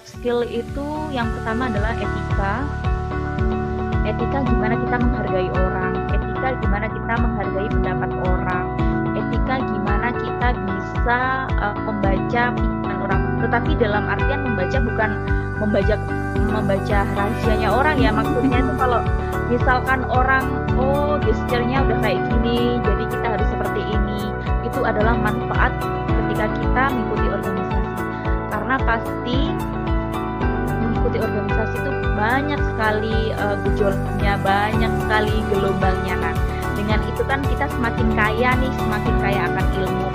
soft skill itu yang pertama adalah etika. Etika gimana kita menghargai orang, etika gimana kita menghargai pendapat orang, etika gimana kita bisa uh, membaca pikiran orang. Tetapi dalam artian membaca bukan membaca membaca rahasianya orang ya. Maksudnya itu kalau misalkan orang oh gesturnya udah kayak gini, jadi kita harus seperti ini. Itu adalah manfaat ketika kita mengikuti organisasi. Karena pasti mengikuti organisasi itu banyak sekali uh, gejolaknya, banyak sekali gelombangnya kan. Dengan itu kan kita semakin kaya nih, semakin kaya akan ilmu.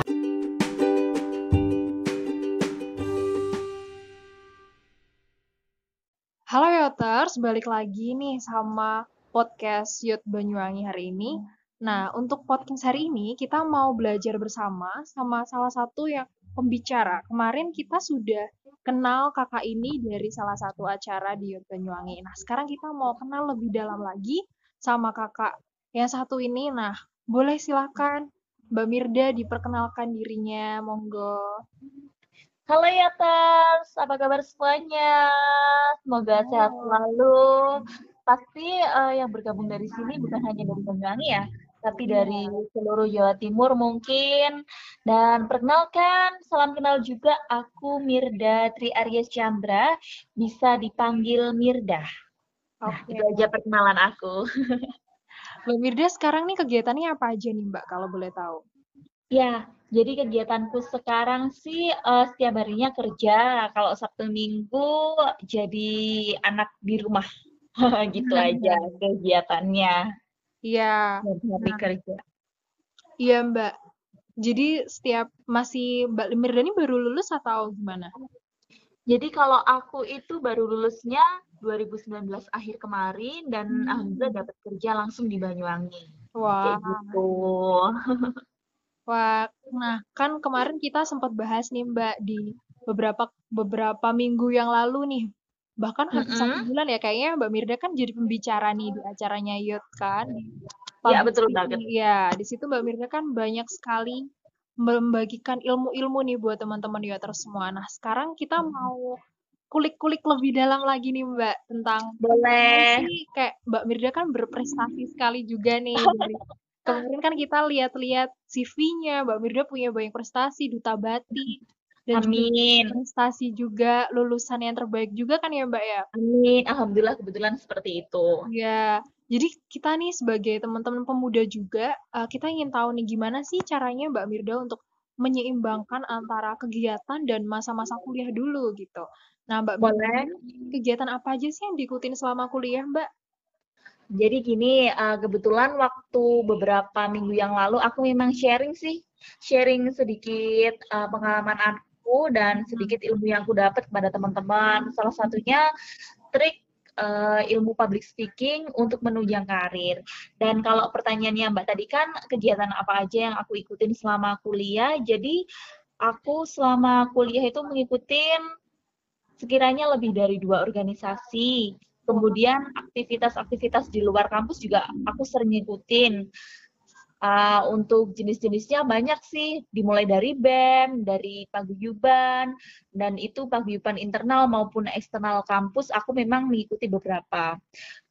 Halo Yoters, balik lagi nih sama podcast Yot Banyuwangi hari ini. Nah, untuk podcast hari ini kita mau belajar bersama sama salah satu yang pembicara. Kemarin kita sudah kenal kakak ini dari salah satu acara di Banyuwangi. Nah, sekarang kita mau kenal lebih dalam lagi sama kakak yang satu ini. Nah, boleh silakan Mbak Mirda diperkenalkan dirinya, monggo. Halo Yoters, apa kabar semuanya? Semoga sehat selalu. Pasti uh, yang bergabung dari sini bukan hanya dari Banyuwangi ya, tapi dari seluruh Jawa Timur mungkin. Dan perkenalkan, salam kenal juga aku Mirda Tri Arya Chandra, bisa dipanggil Mirda. Nah, itu aja perkenalan aku. Mbak Mirda sekarang nih kegiatannya apa aja nih Mbak kalau boleh tahu? Ya, jadi kegiatanku sekarang sih uh, setiap harinya kerja. Kalau Sabtu Minggu jadi anak di rumah. gitu aja kegiatannya. Iya. Hari Nah, kerja. iya Mbak. Jadi setiap masih Mbak Mirda ini baru lulus atau gimana? Jadi kalau aku itu baru lulusnya 2019 akhir kemarin dan Hmm. alhamdulillah dapat kerja langsung di Banyuwangi. Wah, Kayak gitu. wah. Nah, kan kemarin kita sempat bahas nih Mbak di beberapa beberapa minggu yang lalu nih. Bahkan hampir satu Mm-mm. bulan ya kayaknya Mbak Mirda kan jadi pembicara nih di acaranya Youth kan. Ya, public betul banget. Ya, di situ Mbak Mirda kan banyak sekali membagikan ilmu-ilmu nih buat teman-teman Youters semua. Nah, sekarang kita mau kulik-kulik lebih dalam lagi nih Mbak tentang Boleh. sih kayak Mbak Mirda kan berprestasi sekali juga nih kemarin kan kita lihat-lihat CV-nya Mbak Mirda punya banyak prestasi duta batik dan juga Amin. prestasi juga lulusan yang terbaik juga kan ya Mbak ya Amin. Alhamdulillah kebetulan seperti itu. ya jadi kita nih sebagai teman-teman pemuda juga eh, kita ingin tahu nih gimana sih caranya Mbak Mirda untuk menyeimbangkan antara kegiatan dan masa-masa kuliah dulu gitu nah Mbak Mirda Boleh. ini kegiatan apa aja sih yang diikutin selama kuliah Mbak Jadi gini, uh, kebetulan waktu beberapa minggu yang lalu aku memang sharing sih, sharing sedikit uh, pengalaman aku dan sedikit ilmu yang aku dapat kepada teman-teman. Salah satunya trik uh, ilmu public speaking untuk menunjang karir. Dan kalau pertanyaannya Mbak tadi kan kegiatan apa aja yang aku ikutin selama kuliah, jadi aku selama kuliah itu mengikutin sekiranya lebih dari dua organisasi. Kemudian aktivitas-aktivitas di luar kampus juga aku sering ngikutin. Uh, untuk jenis-jenisnya banyak sih, dimulai dari BEM, dari paguyuban, dan itu paguyuban internal maupun eksternal kampus, aku memang mengikuti beberapa.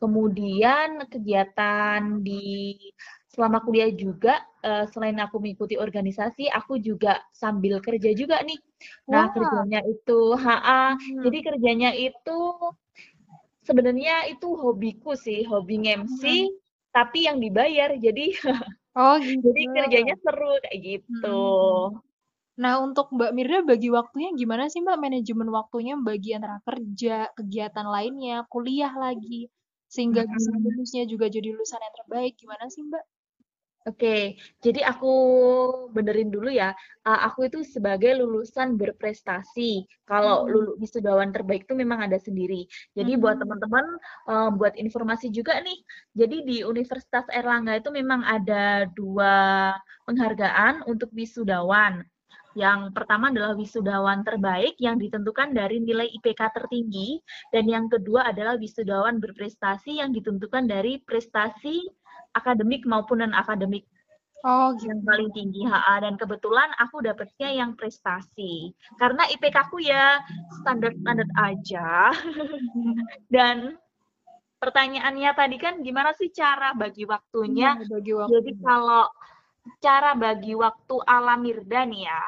Kemudian kegiatan di selama kuliah juga, uh, selain aku mengikuti organisasi, aku juga sambil kerja juga nih. Nah, Wah. kerjanya itu, HA, Hmm. jadi kerjanya itu sebenarnya itu hobiku sih, hobi nge-MC, Hmm. tapi yang dibayar, jadi Oh gitu. jadi kerjanya seru kayak gitu. Hmm. Nah, untuk Mbak Mirda bagi waktunya gimana sih Mbak manajemen waktunya bagi antara kerja, kegiatan lainnya, kuliah lagi, sehingga bisa Mm-mm. lulusnya juga jadi lulusan yang terbaik. Gimana sih Mbak? Oke, jadi aku benerin dulu ya. Uh, aku itu sebagai lulusan berprestasi. Kalau Hmm. lulu wisudawan terbaik itu memang ada sendiri. Jadi buat Hmm. teman-teman, uh, buat informasi juga nih. Jadi di Universitas Erlangga itu memang ada dua penghargaan untuk wisudawan. Yang pertama adalah wisudawan terbaik yang ditentukan dari nilai IPK tertinggi, dan yang kedua adalah wisudawan berprestasi yang ditentukan dari prestasi akademik maupun non akademik. Oh, yang gitu. paling tinggi HA dan kebetulan aku dapetnya yang prestasi. Karena IPK aku ya standar-standar aja. Dan pertanyaannya tadi kan gimana sih cara bagi waktunya? Iya, bagi waktu. jadi kalau cara bagi waktu ala Mirda nih ya.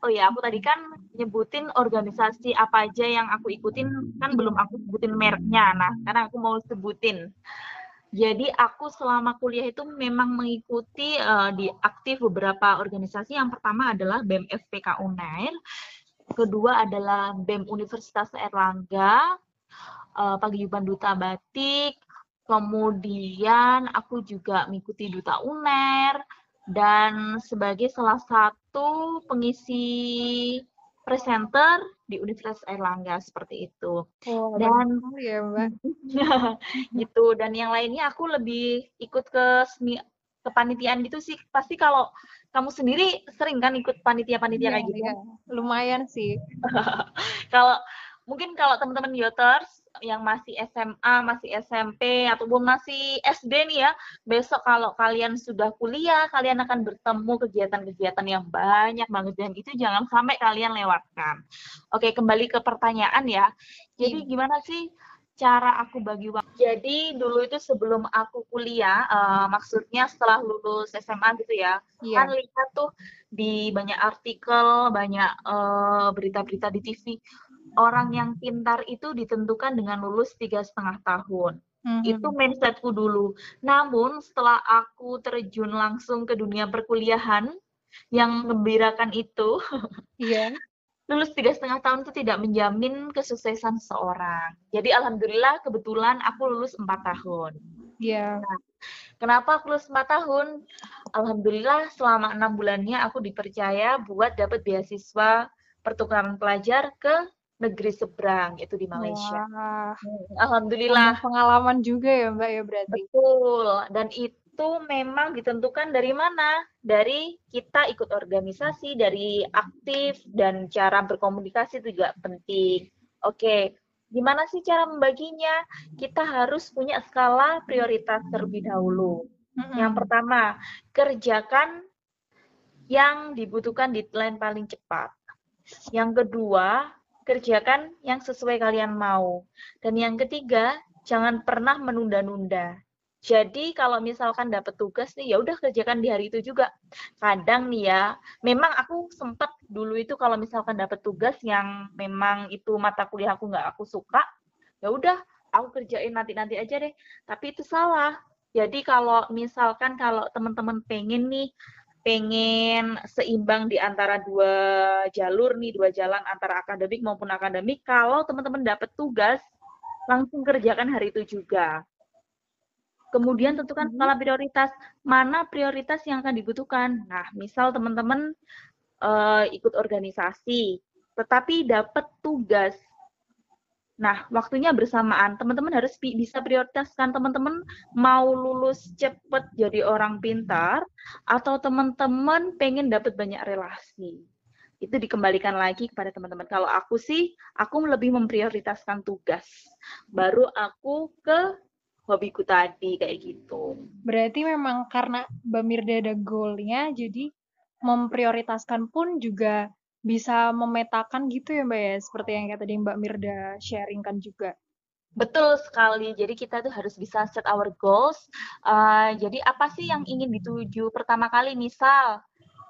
Oh ya aku tadi kan nyebutin organisasi apa aja yang aku ikutin. Kan belum aku sebutin mereknya. Nah karena aku mau sebutin jadi aku selama kuliah itu memang mengikuti uh, di aktif beberapa organisasi. Yang pertama adalah BEM FPK UNAIR, kedua adalah BEM Universitas Erlangga, uh, Paguyuban Duta Batik, kemudian aku juga mengikuti Duta UNER, dan sebagai salah satu pengisi presenter di Universitas Airlangga seperti itu. Oh, dan ya, Mbak. gitu dan yang lainnya aku lebih ikut ke seni kepanitiaan gitu sih. Pasti kalau kamu sendiri sering kan ikut panitia-panitia Iya, kayak gitu? iya. Lumayan sih. kalau mungkin kalau teman-teman yoters yang masih SMA, masih SMP ataupun masih SD nih ya, besok kalau kalian sudah kuliah, kalian akan bertemu kegiatan-kegiatan yang banyak banget dan itu jangan sampai kalian lewatkan. Oke, kembali ke pertanyaan ya. Jadi Iya. gimana sih cara aku bagi waktu? Jadi dulu itu sebelum aku kuliah, uh, maksudnya setelah lulus SMA gitu ya, Iya. kan lihat tuh di banyak artikel, banyak uh, berita-berita di TV orang yang pintar itu ditentukan dengan lulus tiga setengah tahun. Mhm. Itu mindsetku dulu. Namun setelah aku terjun langsung ke dunia perkuliahan yang membirakan itu, Iya. lulus tiga setengah tahun itu tidak menjamin kesuksesan seorang. Jadi alhamdulillah kebetulan aku lulus empat tahun. Iya. Nah, kenapa aku lulus empat tahun? Alhamdulillah selama enam bulannya aku dipercaya buat dapat beasiswa pertukaran pelajar ke negeri seberang itu di Malaysia. Wah. Hmm, Alhamdulillah. Pengalaman juga ya Mbak ya berarti. Betul. Dan itu memang ditentukan dari mana? Dari kita ikut organisasi, dari aktif dan cara berkomunikasi itu juga penting. Oke, gimana sih cara membaginya? Kita harus punya skala prioritas terlebih dahulu. Mhm. Yang pertama, kerjakan yang dibutuhkan deadline paling cepat. Yang kedua, kerjakan yang sesuai kalian mau. Dan yang ketiga, jangan pernah menunda-nunda. Jadi kalau misalkan dapat tugas nih, ya udah kerjakan di hari itu juga. Kadang nih ya, memang aku sempat dulu itu kalau misalkan dapat tugas yang memang itu mata kuliah aku nggak aku suka, ya udah aku kerjain nanti-nanti aja deh. Tapi itu salah. Jadi kalau misalkan kalau teman-teman pengen nih pengen seimbang di antara dua jalur nih, dua jalan antara akademik maupun akademik, kalau teman-teman dapat tugas, langsung kerjakan hari itu juga. Kemudian tentukan skala prioritas, mana prioritas yang akan dibutuhkan. Nah, misal teman-teman uh, ikut organisasi, tetapi dapat tugas. Nah, waktunya bersamaan. Teman-teman harus bisa prioritaskan teman-teman mau lulus cepet jadi orang pintar atau teman-teman pengen dapat banyak relasi. Itu dikembalikan lagi kepada teman-teman. Kalau aku sih, aku lebih memprioritaskan tugas. Baru aku ke hobiku tadi kayak gitu. Berarti memang karena Mbak Mirda ada goalnya, jadi memprioritaskan pun juga bisa memetakan gitu ya Mbak ya, seperti yang kayak tadi Mbak Mirda sharingkan juga. Betul sekali. Jadi kita tuh harus bisa set our goals. Uh, jadi apa sih yang ingin dituju pertama kali? Misal,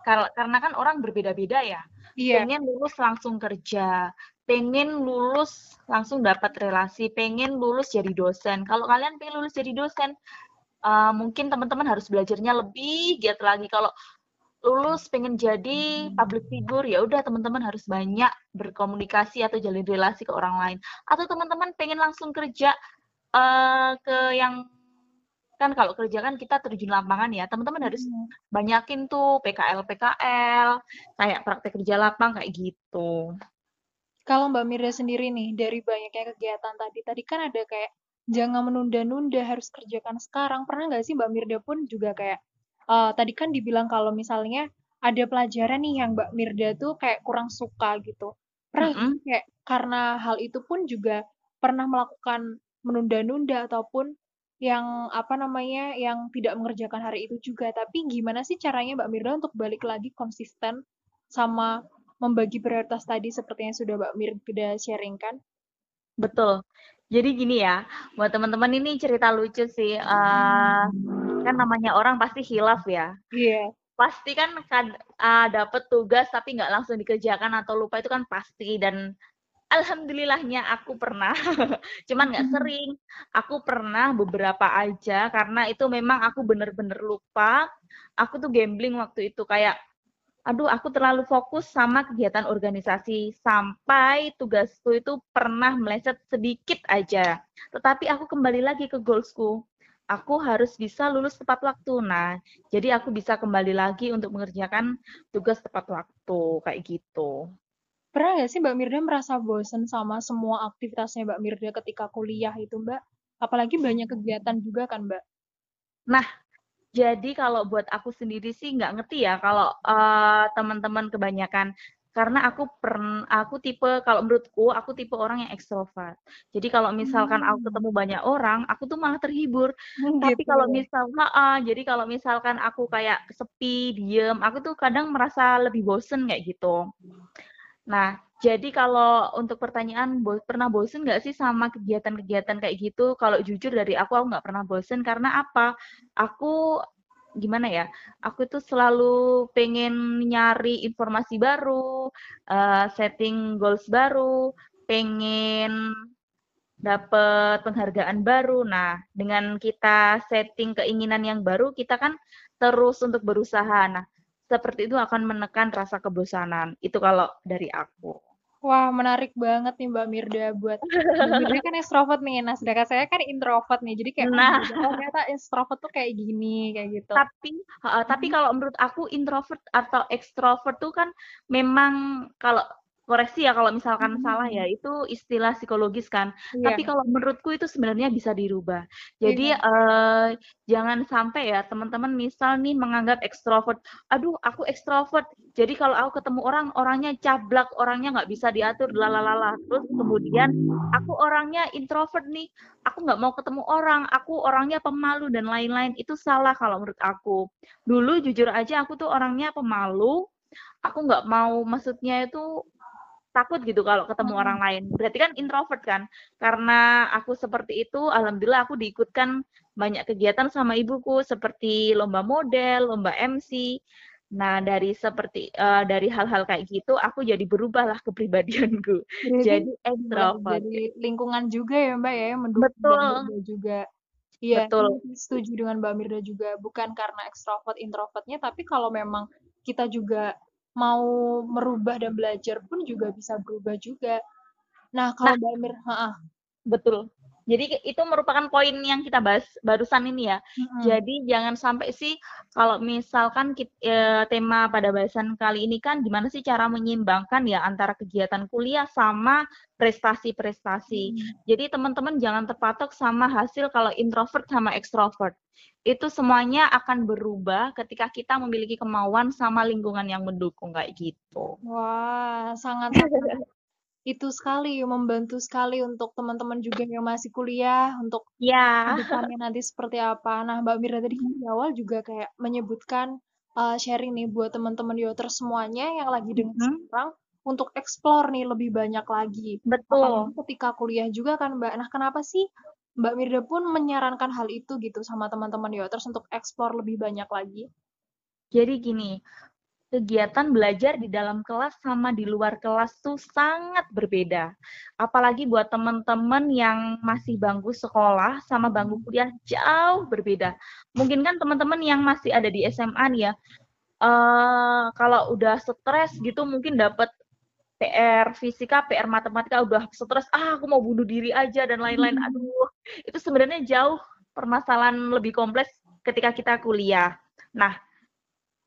karena kan orang berbeda-beda ya. Iya. Pengen lulus langsung kerja, pengen lulus langsung dapat relasi, pengen lulus jadi dosen. Kalau kalian pengen lulus jadi dosen, uh, mungkin teman-teman harus belajarnya lebih giat lagi. Kalau lulus pengen jadi public figure ya udah teman-teman harus banyak berkomunikasi atau jalin relasi ke orang lain. Atau teman-teman pengen langsung kerja uh, ke yang kan kalau kerja kan kita terjun lapangan ya teman-teman harus banyakin tuh PKL PKL kayak praktek kerja lapang kayak gitu. Kalau Mbak Mirda sendiri nih dari banyaknya kegiatan tadi tadi kan ada kayak jangan menunda-nunda harus kerjakan sekarang. Pernah nggak sih Mbak Mirda pun juga kayak uh, tadi kan dibilang kalau misalnya ada pelajaran nih yang Mbak Mirda tuh kayak kurang suka gitu. Pernah Mm -hmm. kayak karena hal itu pun juga pernah melakukan menunda-nunda ataupun yang apa namanya yang tidak mengerjakan hari itu juga tapi gimana sih caranya Mbak Mirda untuk balik lagi konsisten sama membagi prioritas tadi seperti yang sudah Mbak Mirda sharingkan betul jadi gini ya buat teman-teman ini cerita lucu sih uh, kan namanya orang pasti hilaf ya iya yeah. pasti kan kan uh, dapet tugas tapi nggak langsung dikerjakan atau lupa itu kan pasti dan alhamdulillahnya aku pernah, cuman nggak sering. Aku pernah beberapa aja karena itu memang aku bener-bener lupa. Aku tuh gambling waktu itu kayak aduh aku terlalu fokus sama kegiatan organisasi sampai tugasku itu pernah meleset sedikit aja. Tetapi aku kembali lagi ke goalsku. Aku harus bisa lulus tepat waktu. Nah, jadi aku bisa kembali lagi untuk mengerjakan tugas tepat waktu kayak gitu. Pernah nggak sih Mbak Mirda merasa bosan sama semua aktivitasnya Mbak Mirda ketika kuliah itu Mbak? Apalagi banyak kegiatan juga kan Mbak? Nah, jadi kalau buat aku sendiri sih nggak ngerti ya kalau uh, teman-teman kebanyakan karena aku pern aku tipe kalau menurutku aku tipe orang yang ekstrovert. Jadi kalau misalkan hmm. aku ketemu banyak orang, aku tuh malah terhibur. Hmm, Tapi gitu. kalau misal uh, jadi kalau misalkan aku kayak sepi, diem, aku tuh kadang merasa lebih bosen kayak gitu. Nah, jadi kalau untuk pertanyaan bo pernah bosen nggak sih sama kegiatan-kegiatan kayak gitu? Kalau jujur dari aku, aku nggak pernah bosen karena apa? Aku gimana ya? Aku tuh selalu pengen nyari informasi baru, uh, setting goals baru, pengen dapet penghargaan baru. Nah, dengan kita setting keinginan yang baru, kita kan terus untuk berusaha. Nah, seperti itu akan menekan rasa kebosanan. Itu kalau dari aku. Wah, menarik banget nih Mbak Mirda buat Mbak Mirda kan extrovert nih. Nah, sedangkan saya kan introvert nih. Jadi kayak nah. oh ternyata extrovert tuh kayak gini, kayak gitu. Tapi uh, tapi kalau menurut aku introvert atau extrovert tuh kan memang kalau koreksi ya kalau misalkan hmm. salah ya itu istilah psikologis kan yeah. tapi kalau menurutku itu sebenarnya bisa dirubah jadi yeah. uh, jangan sampai ya teman-teman misal nih menganggap ekstrovert aduh aku ekstrovert jadi kalau aku ketemu orang orangnya cablak orangnya nggak bisa diatur lalalala terus kemudian aku orangnya introvert nih aku nggak mau ketemu orang aku orangnya pemalu dan lain-lain itu salah kalau menurut aku dulu jujur aja aku tuh orangnya pemalu aku nggak mau maksudnya itu takut gitu kalau ketemu hmm. orang lain. Berarti kan introvert kan? Karena aku seperti itu, alhamdulillah aku diikutkan banyak kegiatan sama ibuku seperti lomba model, lomba MC. Nah, dari seperti uh, dari hal-hal kayak gitu aku jadi berubahlah kepribadianku. Jadi, jadi extrovert. Jadi lingkungan juga ya, Mbak ya, mendukung Betul. Juga. Iya, Betul. setuju dengan Mbak Mirda juga bukan karena ekstrovert introvertnya tapi kalau memang kita juga mau merubah dan belajar pun juga bisa berubah juga. Nah, kalau nah, Mbak Amir, betul. Jadi itu merupakan poin yang kita bahas barusan ini ya. Mm-hmm. Jadi jangan sampai sih kalau misalkan kita, e, tema pada bahasan kali ini kan gimana sih cara menyeimbangkan ya antara kegiatan kuliah sama prestasi-prestasi. Mm-hmm. Jadi teman-teman jangan terpatok sama hasil kalau introvert sama extrovert itu semuanya akan berubah ketika kita memiliki kemauan sama lingkungan yang mendukung kayak gitu. Wah, sangat itu sekali membantu sekali untuk teman-teman juga yang masih kuliah untuk ya depannya nanti seperti apa. Nah, Mbak Mira tadi di awal juga kayak menyebutkan uh, sharing nih buat teman-teman yoter semuanya yang lagi dengar mm -hmm. sekarang untuk explore nih lebih banyak lagi. Betul. Apalagi ketika kuliah juga kan Mbak. Nah, kenapa sih Mbak Mirda pun menyarankan hal itu gitu sama teman-teman Yoters untuk eksplor lebih banyak lagi? Jadi gini, kegiatan belajar di dalam kelas sama di luar kelas tuh sangat berbeda. Apalagi buat teman-teman yang masih bangku sekolah sama bangku kuliah jauh berbeda. Mungkin kan teman-teman yang masih ada di SMA nih ya, uh, kalau udah stres gitu mungkin dapat PR fisika, PR matematika udah stres, ah aku mau bunuh diri aja dan lain-lain. Hmm. Aduh, itu sebenarnya jauh permasalahan lebih kompleks ketika kita kuliah. Nah,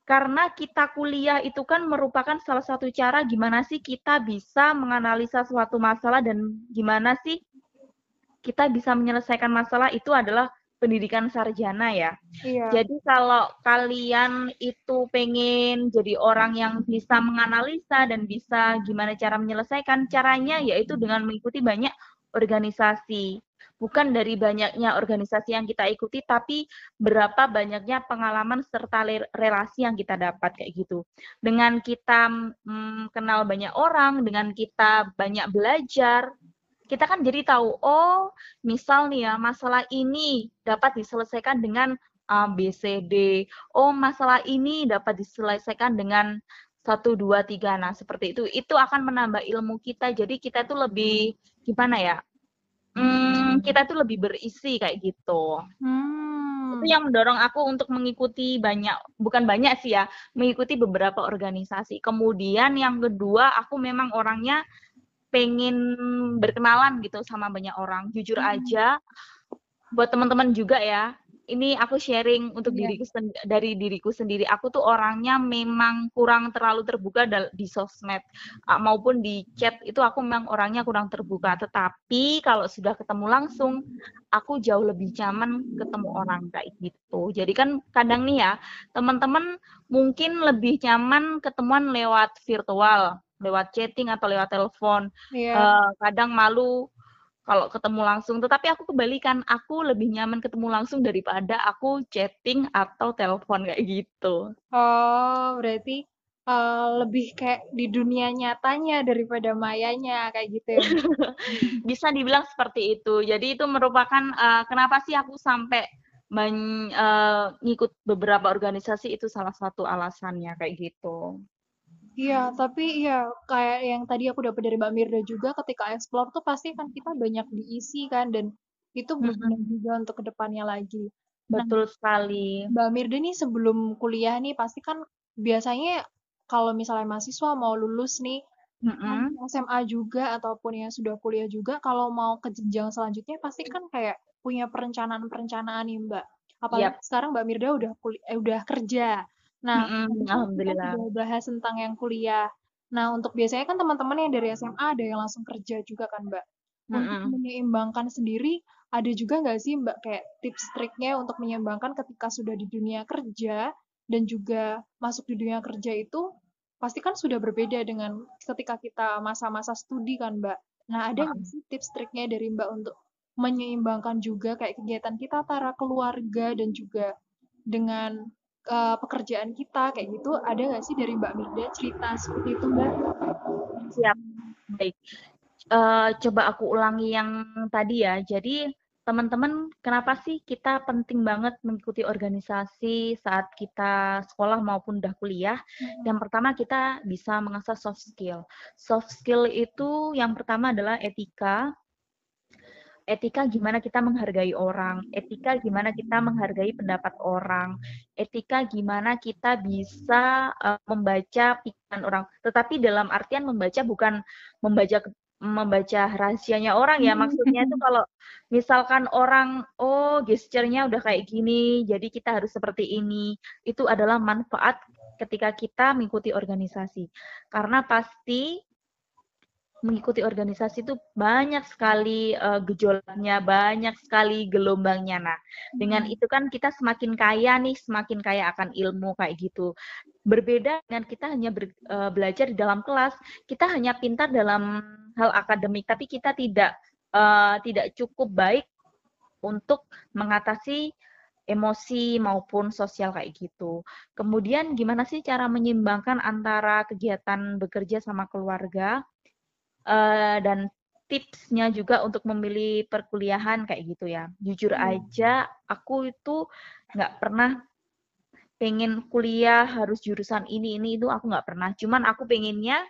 karena kita kuliah itu kan merupakan salah satu cara gimana sih kita bisa menganalisa suatu masalah dan gimana sih kita bisa menyelesaikan masalah itu adalah pendidikan sarjana ya. Iya. Jadi kalau kalian itu pengen jadi orang yang bisa menganalisa dan bisa gimana cara menyelesaikan, caranya yaitu dengan mengikuti banyak organisasi. Bukan dari banyaknya organisasi yang kita ikuti, tapi berapa banyaknya pengalaman serta relasi yang kita dapat kayak gitu. Dengan kita hmm, kenal banyak orang, dengan kita banyak belajar, kita kan jadi tahu, oh misal nih ya, masalah ini dapat diselesaikan dengan A, B, C, D. Oh masalah ini dapat diselesaikan dengan satu dua tiga nah seperti itu itu akan menambah ilmu kita jadi kita tuh lebih gimana ya hmm, kita tuh lebih berisi kayak gitu. Hmm. itu yang mendorong aku untuk mengikuti banyak bukan banyak sih ya mengikuti beberapa organisasi. Kemudian yang kedua aku memang orangnya pengen berkenalan gitu sama banyak orang. Jujur hmm. aja buat teman-teman juga ya ini aku sharing untuk yeah. diriku dari diriku sendiri. Aku tuh orangnya memang kurang terlalu terbuka di sosmed uh, maupun di chat itu aku memang orangnya kurang terbuka. Tetapi kalau sudah ketemu langsung, aku jauh lebih nyaman ketemu orang kayak gitu. Jadi kan kadang nih ya, teman-teman mungkin lebih nyaman ketemuan lewat virtual, lewat chatting atau lewat telepon. Yeah. Iya. Uh, kadang malu kalau ketemu langsung. Tetapi aku kebalikan, aku lebih nyaman ketemu langsung daripada aku chatting atau telepon kayak gitu. Oh, berarti uh, lebih kayak di dunia nyatanya daripada mayanya kayak gitu ya. Bisa dibilang seperti itu. Jadi itu merupakan uh, kenapa sih aku sampai men, uh, ngikut beberapa organisasi itu salah satu alasannya kayak gitu. Iya, tapi ya kayak yang tadi aku dapat dari Mbak Mirda juga ketika explore tuh pasti kan kita banyak diisi kan dan itu berguna juga untuk ke depannya lagi. Nah, Betul sekali. Mbak Mirda nih sebelum kuliah nih pasti kan biasanya kalau misalnya mahasiswa mau lulus nih mm-hmm. SMA juga ataupun yang sudah kuliah juga kalau mau ke jenjang selanjutnya pasti kan kayak punya perencanaan-perencanaan nih Mbak. Apalagi yep. sekarang Mbak Mirda udah kuliah, eh, udah kerja. Nah, mm-hmm, alhamdulillah. Kita bahas tentang yang kuliah. Nah, untuk biasanya kan teman-teman yang dari SMA ada yang langsung kerja juga kan, Mbak. Untuk mm-hmm. menyeimbangkan sendiri, ada juga nggak sih, Mbak, kayak tips triknya untuk menyeimbangkan ketika sudah di dunia kerja dan juga masuk di dunia kerja itu pasti kan sudah berbeda dengan ketika kita masa-masa studi kan, Mbak. Nah, ada nggak sih tips triknya dari Mbak untuk menyeimbangkan juga kayak kegiatan kita antara keluarga dan juga dengan uh, pekerjaan kita kayak gitu ada nggak sih dari Mbak Mirda cerita seperti itu Mbak? Siap, baik. Uh, coba aku ulangi yang tadi ya. Jadi teman-teman, kenapa sih kita penting banget mengikuti organisasi saat kita sekolah maupun udah kuliah? Hmm. Yang pertama kita bisa mengasah soft skill. Soft skill itu yang pertama adalah etika, etika gimana kita menghargai orang, etika gimana kita menghargai pendapat orang, etika gimana kita bisa uh, membaca pikiran orang. Tetapi dalam artian membaca bukan membaca membaca rahasianya orang ya. Maksudnya itu kalau misalkan orang oh gesturnya udah kayak gini jadi kita harus seperti ini itu adalah manfaat ketika kita mengikuti organisasi. Karena pasti mengikuti organisasi itu banyak sekali uh, gejolaknya, banyak sekali gelombangnya. Nah, dengan hmm. itu kan kita semakin kaya nih, semakin kaya akan ilmu kayak gitu. Berbeda dengan kita hanya ber, uh, belajar di dalam kelas, kita hanya pintar dalam hal akademik, tapi kita tidak uh, tidak cukup baik untuk mengatasi emosi maupun sosial kayak gitu. Kemudian gimana sih cara menyeimbangkan antara kegiatan bekerja sama keluarga? Uh, dan tipsnya juga untuk memilih perkuliahan kayak gitu ya. Jujur hmm. aja aku itu nggak pernah pengen kuliah harus jurusan ini ini itu aku nggak pernah. Cuman aku pengennya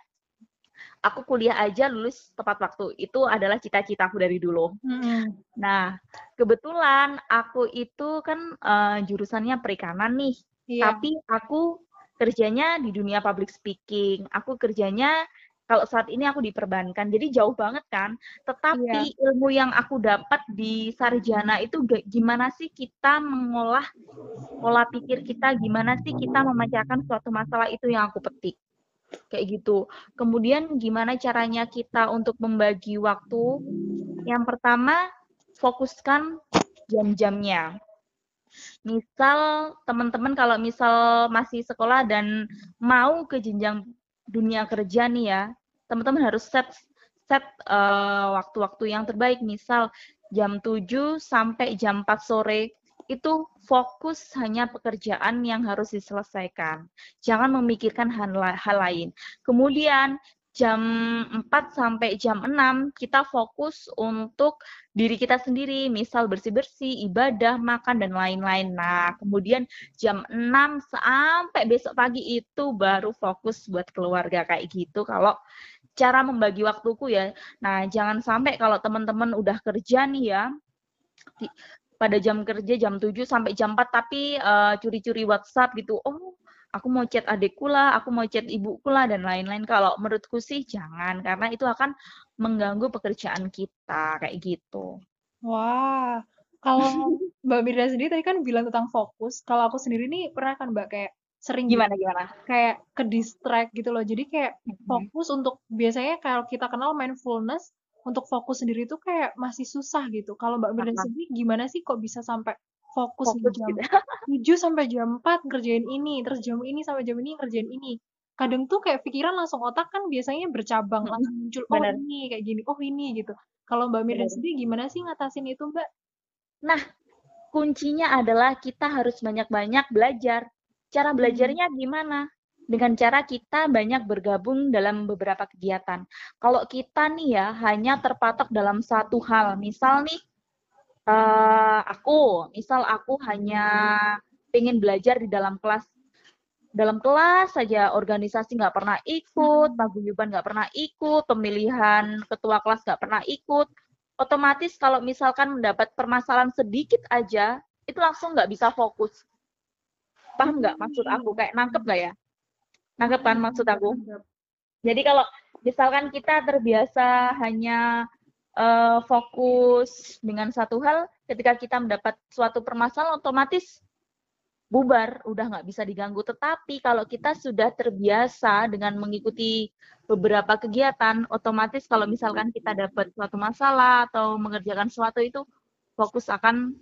aku kuliah aja lulus tepat waktu. Itu adalah cita-citaku dari dulu. Hmm. Nah, kebetulan aku itu kan uh, jurusannya perikanan nih. Iya. Tapi aku kerjanya di dunia public speaking. Aku kerjanya kalau saat ini aku diperbankan jadi jauh banget kan. Tetapi iya. ilmu yang aku dapat di sarjana itu gimana sih kita mengolah pola pikir kita? Gimana sih kita memecahkan suatu masalah itu yang aku petik? Kayak gitu. Kemudian gimana caranya kita untuk membagi waktu? Yang pertama fokuskan jam-jamnya. Misal teman-teman kalau misal masih sekolah dan mau ke jenjang dunia kerja nih ya, teman-teman harus set set waktu waktu-waktu yang terbaik. Misal jam 7 sampai jam 4 sore itu fokus hanya pekerjaan yang harus diselesaikan. Jangan memikirkan hal, hal lain. Kemudian jam 4 sampai jam 6 kita fokus untuk diri kita sendiri, misal bersih-bersih, ibadah, makan dan lain-lain. Nah, kemudian jam 6 sampai besok pagi itu baru fokus buat keluarga kayak gitu. Kalau cara membagi waktuku ya. Nah, jangan sampai kalau teman-teman udah kerja nih ya pada jam kerja jam 7 sampai jam 4 tapi uh, curi-curi WhatsApp gitu. Oh, aku mau chat adikku lah, aku mau chat ibuku lah dan lain-lain. Kalau menurutku sih jangan karena itu akan mengganggu pekerjaan kita kayak gitu. Wah, kalau Mbak Mirda sendiri tadi kan bilang tentang fokus. Kalau aku sendiri nih pernah kan Mbak kayak sering gimana gimana kayak ke distract gitu loh. Jadi kayak fokus untuk biasanya kalau kita kenal mindfulness untuk fokus sendiri tuh kayak masih susah gitu. Kalau Mbak Mirda sendiri gimana sih kok bisa sampai fokus, fokus jam gitu. 7 sampai jam 4 ngerjain ini, terus jam ini sampai jam ini ngerjain ini. Kadang tuh kayak pikiran langsung otak kan biasanya bercabang, langsung muncul, oh Bener. ini kayak gini, oh ini gitu. Kalau Mbak Mirna sendiri gimana sih ngatasin itu Mbak? Nah, kuncinya adalah kita harus banyak-banyak belajar. Cara hmm. belajarnya gimana? Dengan cara kita banyak bergabung dalam beberapa kegiatan. Kalau kita nih ya hanya terpatok dalam satu hal, misal nih uh, aku, misal aku hanya pengen belajar di dalam kelas dalam kelas saja organisasi nggak pernah ikut, hmm. paguyuban nggak pernah ikut, pemilihan ketua kelas nggak pernah ikut, otomatis kalau misalkan mendapat permasalahan sedikit aja, itu langsung nggak bisa fokus. Paham nggak maksud aku? Kayak nangkep nggak ya? Nangkep kan maksud aku? Jadi kalau misalkan kita terbiasa hanya uh, fokus dengan satu hal, ketika kita mendapat suatu permasalahan otomatis bubar, udah nggak bisa diganggu. Tetapi kalau kita sudah terbiasa dengan mengikuti beberapa kegiatan, otomatis kalau misalkan kita dapat suatu masalah atau mengerjakan sesuatu itu fokus akan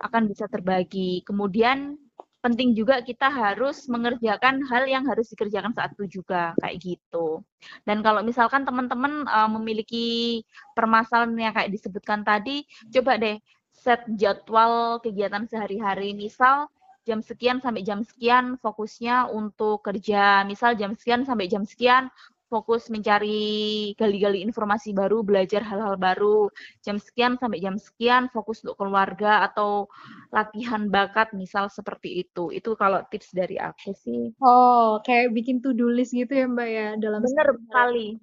akan bisa terbagi. Kemudian penting juga kita harus mengerjakan hal yang harus dikerjakan saat itu juga kayak gitu. Dan kalau misalkan teman-teman uh, memiliki permasalahan yang kayak disebutkan tadi, coba deh set jadwal kegiatan sehari-hari. Misal jam sekian sampai jam sekian fokusnya untuk kerja. Misal jam sekian sampai jam sekian fokus mencari gali-gali informasi baru, belajar hal-hal baru. Jam sekian sampai jam sekian fokus untuk keluarga atau latihan bakat misal seperti itu. Itu kalau tips dari aku sih. Oh, kayak bikin to-do list gitu ya Mbak ya dalam Bener sekali.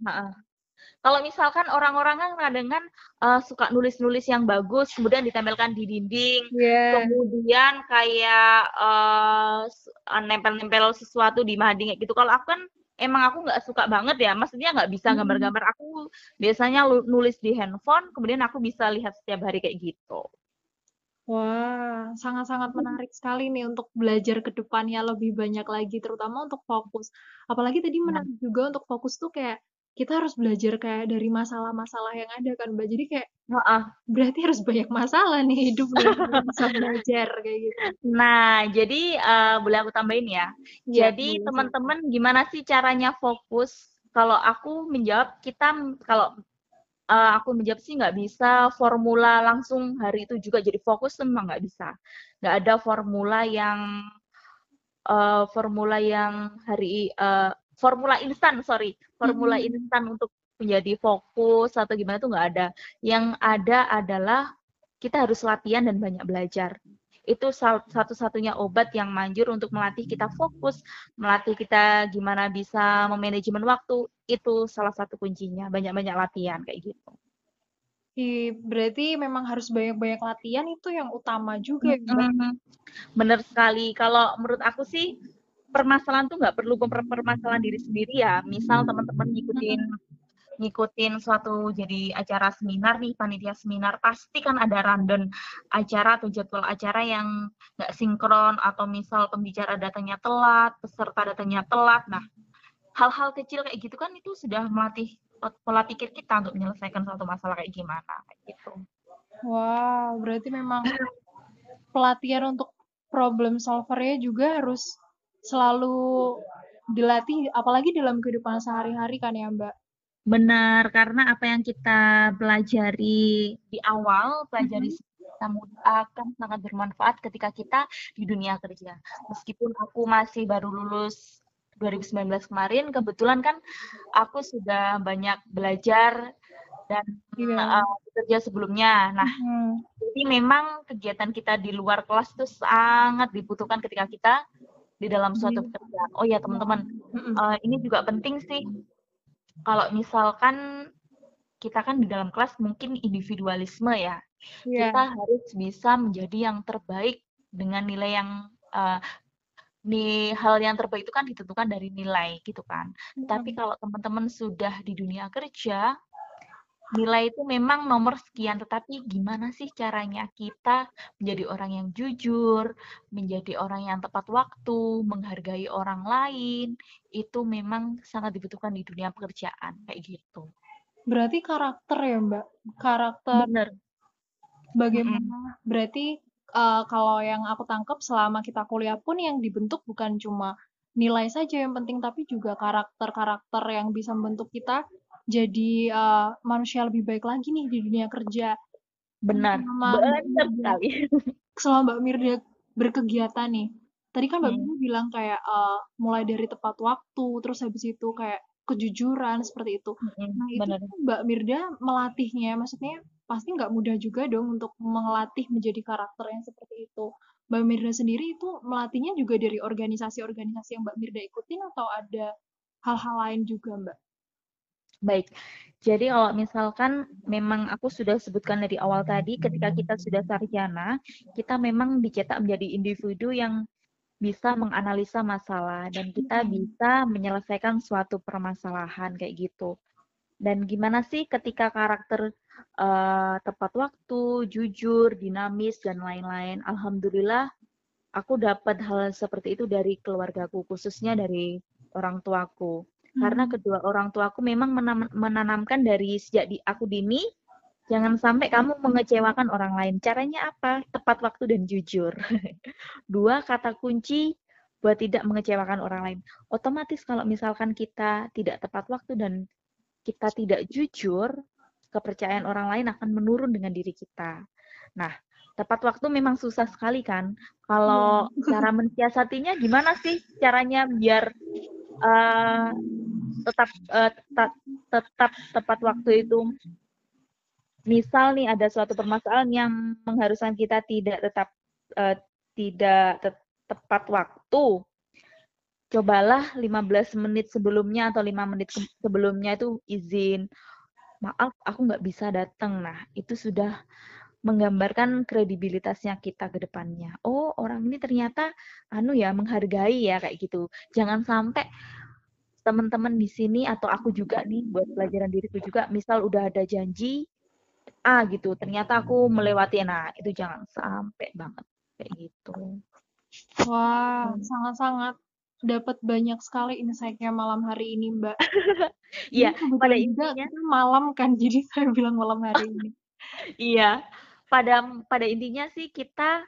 Kalau misalkan orang-orang kan kadang kan uh, suka nulis-nulis yang bagus, kemudian ditempelkan di dinding, yeah. kemudian kayak uh, nempel-nempel sesuatu di mading gitu. Kalau aku kan emang aku nggak suka banget ya, maksudnya nggak bisa hmm. gambar-gambar. Aku biasanya nulis di handphone, kemudian aku bisa lihat setiap hari kayak gitu. Wah, sangat-sangat hmm. menarik sekali nih untuk belajar ke depannya lebih banyak lagi, terutama untuk fokus. Apalagi tadi iya. menarik juga untuk fokus tuh kayak kita harus belajar kayak dari masalah-masalah yang ada kan Mbak. Jadi kayak Heeh. berarti harus banyak masalah nih hidup bisa belajar kayak gitu. Nah, jadi uh, boleh aku tambahin ya. ya jadi teman-teman gimana sih caranya fokus? Kalau aku menjawab kita kalau uh, aku menjawab sih nggak bisa formula langsung hari itu juga jadi fokus memang nggak bisa. Nggak ada formula yang uh, formula yang hari uh, formula instan sorry formula hmm. instan untuk menjadi fokus atau gimana tuh nggak ada yang ada adalah kita harus latihan dan banyak belajar itu satu-satunya obat yang manjur untuk melatih kita fokus, melatih kita gimana bisa memanajemen waktu, itu salah satu kuncinya, banyak-banyak latihan kayak gitu. Berarti memang harus banyak-banyak latihan itu yang utama juga ya, Bener sekali. Kalau menurut aku sih permasalahan tuh nggak perlu permasalahan diri sendiri ya. Misal teman-teman ngikutin ngikutin suatu jadi acara seminar nih panitia seminar pasti kan ada random acara atau jadwal acara yang nggak sinkron atau misal pembicara datanya telat peserta datanya telat nah hal-hal kecil kayak gitu kan itu sudah melatih pola pikir kita untuk menyelesaikan suatu masalah kayak gimana kayak gitu wow berarti memang pelatihan untuk problem solvernya juga harus selalu dilatih apalagi dalam kehidupan sehari-hari kan ya Mbak. Benar, karena apa yang kita pelajari di awal, pelajari kita muda akan sangat bermanfaat ketika kita di dunia kerja. Meskipun aku masih baru lulus 2019 kemarin, kebetulan kan aku sudah banyak belajar dan Iya. uh, bekerja sebelumnya. Nah, Mhm. jadi memang kegiatan kita di luar kelas itu sangat dibutuhkan ketika kita di dalam suatu pekerjaan. Oh ya teman-teman, uh, ini juga penting sih kalau misalkan kita kan di dalam kelas mungkin individualisme ya. Iya. Kita harus bisa menjadi yang terbaik dengan nilai yang uh, nih hal yang terbaik itu kan ditentukan dari nilai gitu kan. Mhm. Tapi kalau teman-teman sudah di dunia kerja, nilai itu memang nomor sekian, tetapi gimana sih caranya kita menjadi orang yang jujur, menjadi orang yang tepat waktu, menghargai orang lain, itu memang sangat dibutuhkan di dunia pekerjaan kayak gitu. Berarti karakter ya, Mbak? Karakter Bener. bagaimana? Berarti uh, kalau yang aku tangkap selama kita kuliah pun yang dibentuk bukan cuma nilai saja yang penting, tapi juga karakter-karakter yang bisa membentuk kita jadi uh, manusia lebih baik lagi nih di dunia kerja. Benar, Selama Mbak benar Mirda, sekali. selama Mbak Mirda berkegiatan nih, tadi kan Mbak Hmm. Mirda bilang kayak uh, mulai dari tepat waktu, terus habis itu kayak kejujuran seperti itu. Mm-mm, Nah itu bener. Mbak Mirda melatihnya, maksudnya pasti nggak mudah juga dong untuk melatih menjadi karakter yang seperti itu. Mbak Mirda sendiri itu melatihnya juga dari organisasi-organisasi yang Mbak Mirda ikutin atau ada hal-hal lain juga Mbak? Baik, jadi kalau misalkan memang aku sudah sebutkan dari awal tadi, ketika kita sudah sarjana, kita memang dicetak menjadi individu yang bisa menganalisa masalah dan kita bisa menyelesaikan suatu permasalahan kayak gitu. Dan gimana sih ketika karakter uh, tepat waktu, jujur, dinamis dan lain-lain. Alhamdulillah aku dapat hal seperti itu dari keluargaku, khususnya dari orang tuaku. Karena Hmm. kedua orang tuaku memang menam- menanamkan dari sejak di aku dini, jangan sampai kamu mengecewakan orang lain. Caranya apa? Tepat waktu dan jujur. Dua kata kunci buat tidak mengecewakan orang lain. Otomatis kalau misalkan kita tidak tepat waktu dan kita tidak jujur, kepercayaan orang lain akan menurun dengan diri kita. Nah, tepat waktu memang susah sekali kan. Kalau cara mensiasatinya gimana sih caranya biar uh, tetap uh, tetap tetap tepat waktu itu. Misal nih ada suatu permasalahan yang mengharuskan kita tidak tetap uh, tidak te tepat waktu. Cobalah 15 menit sebelumnya atau 5 menit sebelumnya itu izin. Maaf aku nggak bisa datang. Nah itu sudah menggambarkan kredibilitasnya kita ke depannya. Oh orang ini ternyata anu ya menghargai ya kayak gitu. Jangan sampai teman-teman di sini atau aku juga nih buat pelajaran diriku juga misal udah ada janji ah gitu ternyata aku melewati nah itu jangan sampai banget kayak gitu. Wah sangat-sangat dapat banyak sekali insight-nya malam hari ini Mbak. Iya pada intinya malam kan jadi saya bilang malam hari ini. Iya pada pada intinya sih kita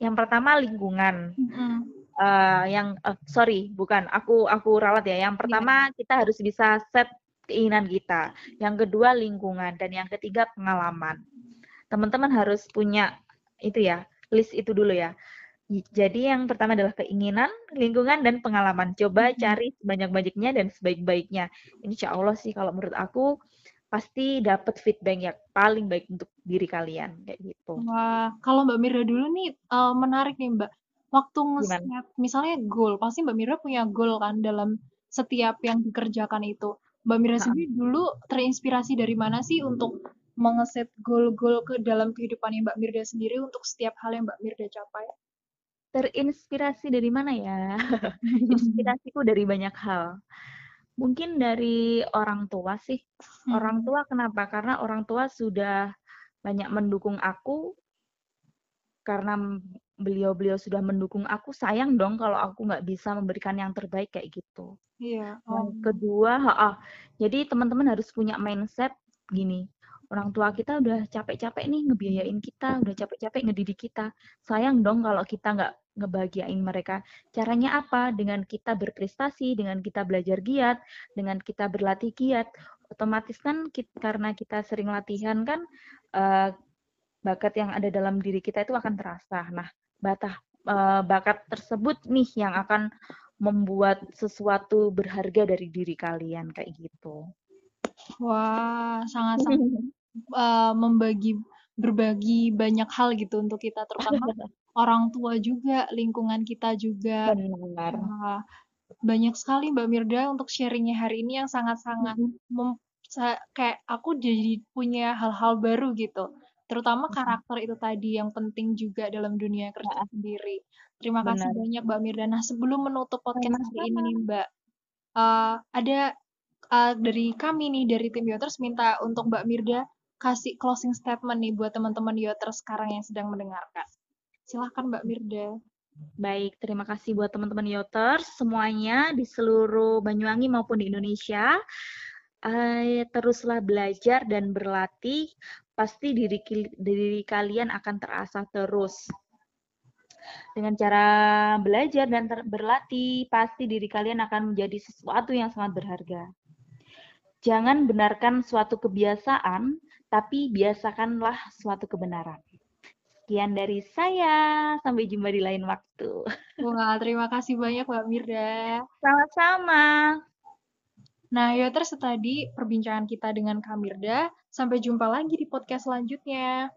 yang pertama lingkungan. Mm -hmm. Uh, yang uh, sorry bukan aku aku ralat ya. Yang pertama yeah. kita harus bisa set keinginan kita. Yang kedua lingkungan. Dan yang ketiga pengalaman. Teman-teman harus punya itu ya list itu dulu ya. Jadi yang pertama adalah keinginan lingkungan dan pengalaman. Coba cari sebanyak-banyaknya dan sebaik-baiknya. Insya Allah sih kalau menurut aku pasti dapat feedback yang paling baik untuk diri kalian kayak gitu. Wah, kalau Mbak Mira dulu nih uh, menarik nih Mbak. Waktu nge-set misalnya goal, pasti Mbak Mira punya goal kan dalam setiap yang dikerjakan itu. Mbak Mira sendiri dulu terinspirasi dari mana sih untuk mengeset goal-goal ke dalam kehidupan Mbak Mirda sendiri untuk setiap hal yang Mbak Mirda capai? Terinspirasi dari mana ya? Inspirasiku dari banyak hal mungkin dari orang tua sih. Hmm. Orang tua kenapa? Karena orang tua sudah banyak mendukung aku. Karena beliau-beliau sudah mendukung aku, sayang dong kalau aku nggak bisa memberikan yang terbaik kayak gitu. Iya. Yang kedua, ha -ha. jadi teman-teman harus punya mindset gini. Orang tua kita udah capek-capek nih ngebiayain kita, udah capek-capek ngedidik kita. Sayang dong kalau kita nggak ngebahagiain mereka. Caranya apa? Dengan kita berprestasi, dengan kita belajar giat, dengan kita berlatih giat, otomatis kan kit karena kita sering latihan kan, eee, bakat yang ada dalam diri kita itu akan terasa. Nah, batah eee, bakat tersebut nih yang akan membuat sesuatu berharga dari diri kalian, kayak gitu. Wah, sangat-sangat, eee, membagi berbagi banyak hal gitu untuk kita, terutama orang tua juga, lingkungan kita juga. Benar. Wah, banyak sekali Mbak Mirda untuk sharing-nya hari ini yang sangat-sangat sa kayak aku jadi punya hal-hal baru gitu, terutama karakter itu tadi yang penting juga dalam dunia kerja Heeh. sendiri. Terima kasih Benar. banyak Mbak Mirda. Nah, sebelum menutup podcast hari ini nih Mbak, eee, ada, eee, dari kami nih, dari tim Yoters minta untuk Mbak Mirda kasih closing statement nih buat teman-teman Yoters sekarang yang sedang mendengarkan. Silahkan Mbak Mirda. Baik, terima kasih buat teman-teman Yoters semuanya di seluruh Banyuwangi maupun di Indonesia. Eee, teruslah belajar dan berlatih, pasti diri diri kalian akan terasah terus. Dengan cara belajar dan ter berlatih, pasti diri kalian akan menjadi sesuatu yang sangat berharga. Jangan benarkan suatu kebiasaan, tapi biasakanlah suatu kebenaran. Sekian dari saya, sampai jumpa di lain waktu. Wah, terima kasih banyak Mbak Mirda. Sama-sama. Nah, Yoters itu tadi perbincangan kita dengan Kak Mirda. Sampai jumpa lagi di podcast selanjutnya.